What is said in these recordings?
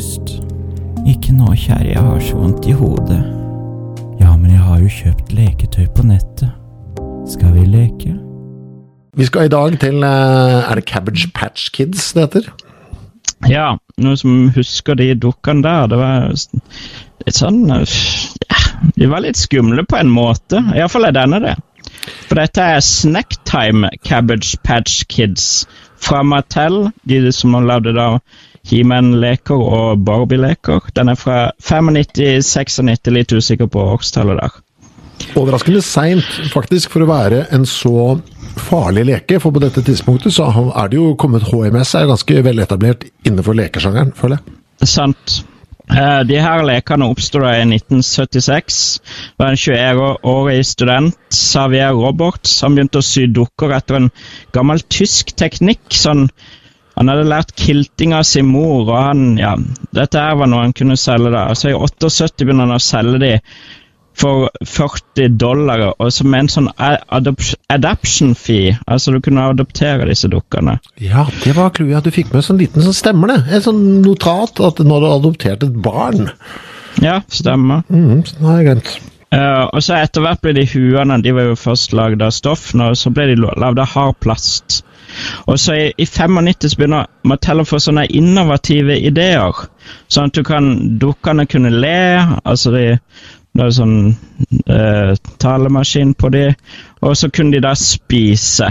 lyst. Ikke nå, kjære, jeg har så vondt i hodet. Ja, men jeg har jo kjøpt leketøy på nettet. Skal vi leke? Vi skal i dag til eh, Er det Cabbage Patch Kids det heter? Ja, noen som husker de dukkene der. Det var litt sånn ja, De var litt skumle på en måte. Iallfall er denne det. For dette er Snacktime Cabbage Patch Kids fra Mattel. De som har det. da He-Man-leker og Barbie-leker. Den er fra 95-96, litt usikker på årstallet der. Overraskende seint, faktisk, for å være en så farlig leke. For på dette tidspunktet så er det jo kommet HMS, er ganske veletablert innenfor lekesjangeren, føler jeg. Sant. Uh, de her lekene oppsto i 1976. Det var en 21-årig student, Xavier Roberts, som begynte å sy dukker etter en gammel tysk teknikk. sånn han hadde lært kilting av sin mor, og han, ja, dette her var noe han kunne selge. da. Altså I 78 begynner han å selge de for 40 dollar, og som en sånn adoption fee. Altså du kunne adoptere disse dukkene. Ja, det var clouet. Du fikk med en sånn liten sånn stemmer, det. En sånn notat at nå har du adoptert et barn. Ja, stemmer. Mm, sånn har jeg glemt. Uh, og så etter hvert ble de huene De var jo først lagd av stoff, og så ble de lagd av hard plast. Og så i, i 95 begynner Mattel å få sånne innovative ideer. Sånn at du kan, dukkene kunne le. altså de, Det er sånn uh, talemaskin på de, Og så kunne de da spise.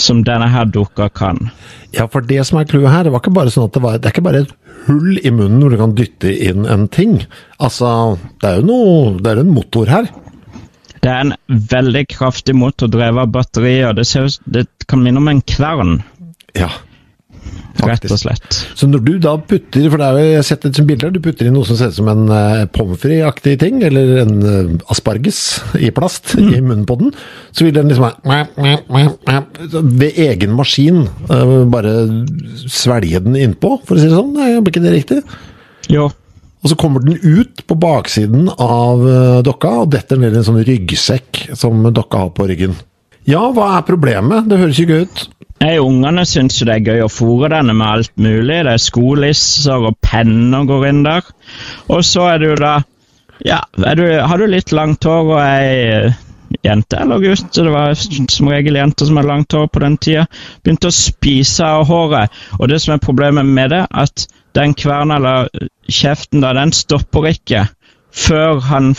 Som denne her dukka kan. Ja, for det som er clouet her, det var ikke bare sånn at det var Det er ikke bare et hull i munnen hvor du kan dytte inn en ting. Altså, det er jo noe Det er en motor her. Det er en veldig kraftig motor drevet av batterier. Det, ser, det kan minne om en kvern. Ja. Faktisk. Rett og slett. Så når du da putter, for det er jo, jeg har sett et bilder, du putter inn noe som ser ut som en uh, pommes frites-aktig ting, eller en uh, asparges i plast mm. i munnen på den, så vil den liksom ved egen maskin uh, bare svelge den innpå, for å si det sånn. Er ikke det riktig? Ja. Og så kommer den ut på baksiden av dokka og detter ned i en sånn ryggsekk som dokka har på ryggen. Ja, hva er problemet? Det høres ikke ut. Nei, Ungene syns det er gøy å fòre denne med alt mulig. Det er skolisser og penner går inn der. Og så er du da Ja, du, har du litt langt hår og ei jente eller gutt, det var som regel jenter som hadde langt hår på den tida, begynte å spise av håret. Og det som er problemet med det, at den kverna eller kjeften da, den stopper ikke før han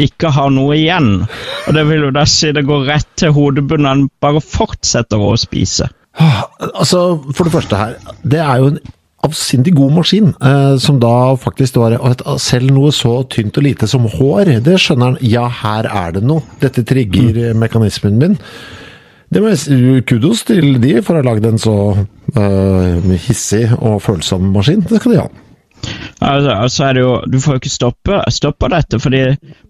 ikke har noe igjen. Og det vil jo da si det går rett til hodebunnen, han bare fortsetter å spise. Altså, For det første her, det er jo en avsindig god maskin, eh, som da faktisk var Selv noe så tynt og lite som hår, det skjønner han. Ja, her er det noe. Dette trigger mm. mekanismen min. Det må jeg Kudos til de for å ha lagd en så uh, hissig og følsom maskin. Det skal de ha. Altså, altså er det jo, Du får jo ikke stoppe, stoppe dette, fordi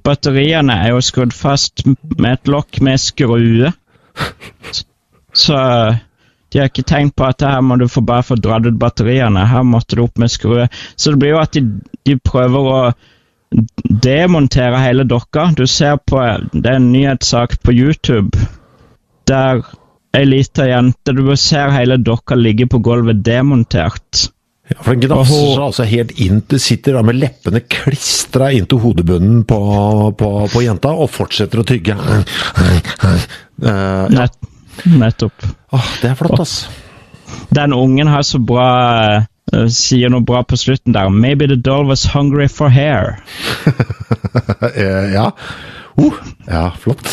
batteriene er jo skrudd fast med et lokk med skrue. Så de har ikke tenkt på at her må du bare få dratt ut batteriene. Her måtte du opp med skrue. Så det blir jo at de, de prøver å demontere hele dokka. Du ser på Det er en nyhetssak på YouTube der ei lita jente Du ser hele dokka ligge på gulvet demontert. Ja, for Den gnafser seg altså helt inn til Sitter da med leppene klistra inntil hodebunnen på, på, på, jenta og fortsetter å tygge. Uh, ja. Nett, nettopp. Åh, det er flott, ass. Den ungen har så bra uh, Sier noe bra på slutten der. Maybe the doll was hungry for hair. ja. Uh, ja, flott.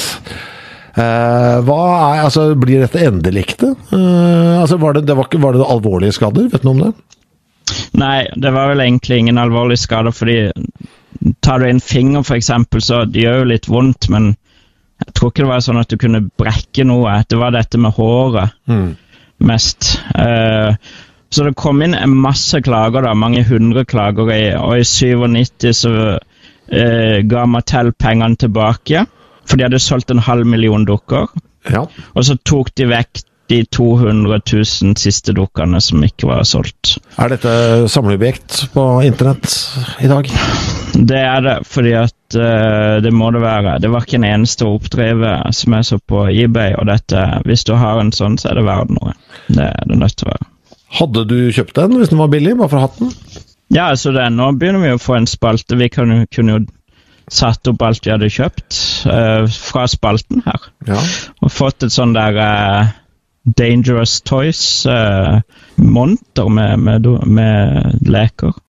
Uh, hva er, altså, Blir dette endelikte? Uh, altså, var det, det var, var det alvorlige skader? Vet du noe om det? Nei, det var vel egentlig ingen alvorlige skader, fordi tar du en finger f.eks., så det gjør jo litt vondt, men jeg tror ikke det var sånn at du kunne brekke noe. Det var dette med håret mm. mest. Uh, så det kom inn en masse klager, da, mange hundre klager, i, og i 97 så uh, ga Mattel pengene tilbake. For de hadde solgt en halv million dukker. Ja. Og så tok de vekk de 200 000 siste dukkene som ikke var solgt. Er dette samleobjekt på internett i dag? Det er det, fordi at uh, det må det være. Det var ikke en eneste oppdriver som jeg så på eBay, og dette, hvis du har en sånn, så er det verdt noe. Det er det nødt til å være. Hadde du kjøpt den hvis den var billig, bare for hatten? Ja, altså det, nå begynner vi å få en spalte. Vi kunne, kunne jo satt opp alt vi hadde kjøpt uh, fra spalten her. Ja. Og fått et sånn der eh, Dangerous Toys-monter med, med, med leker.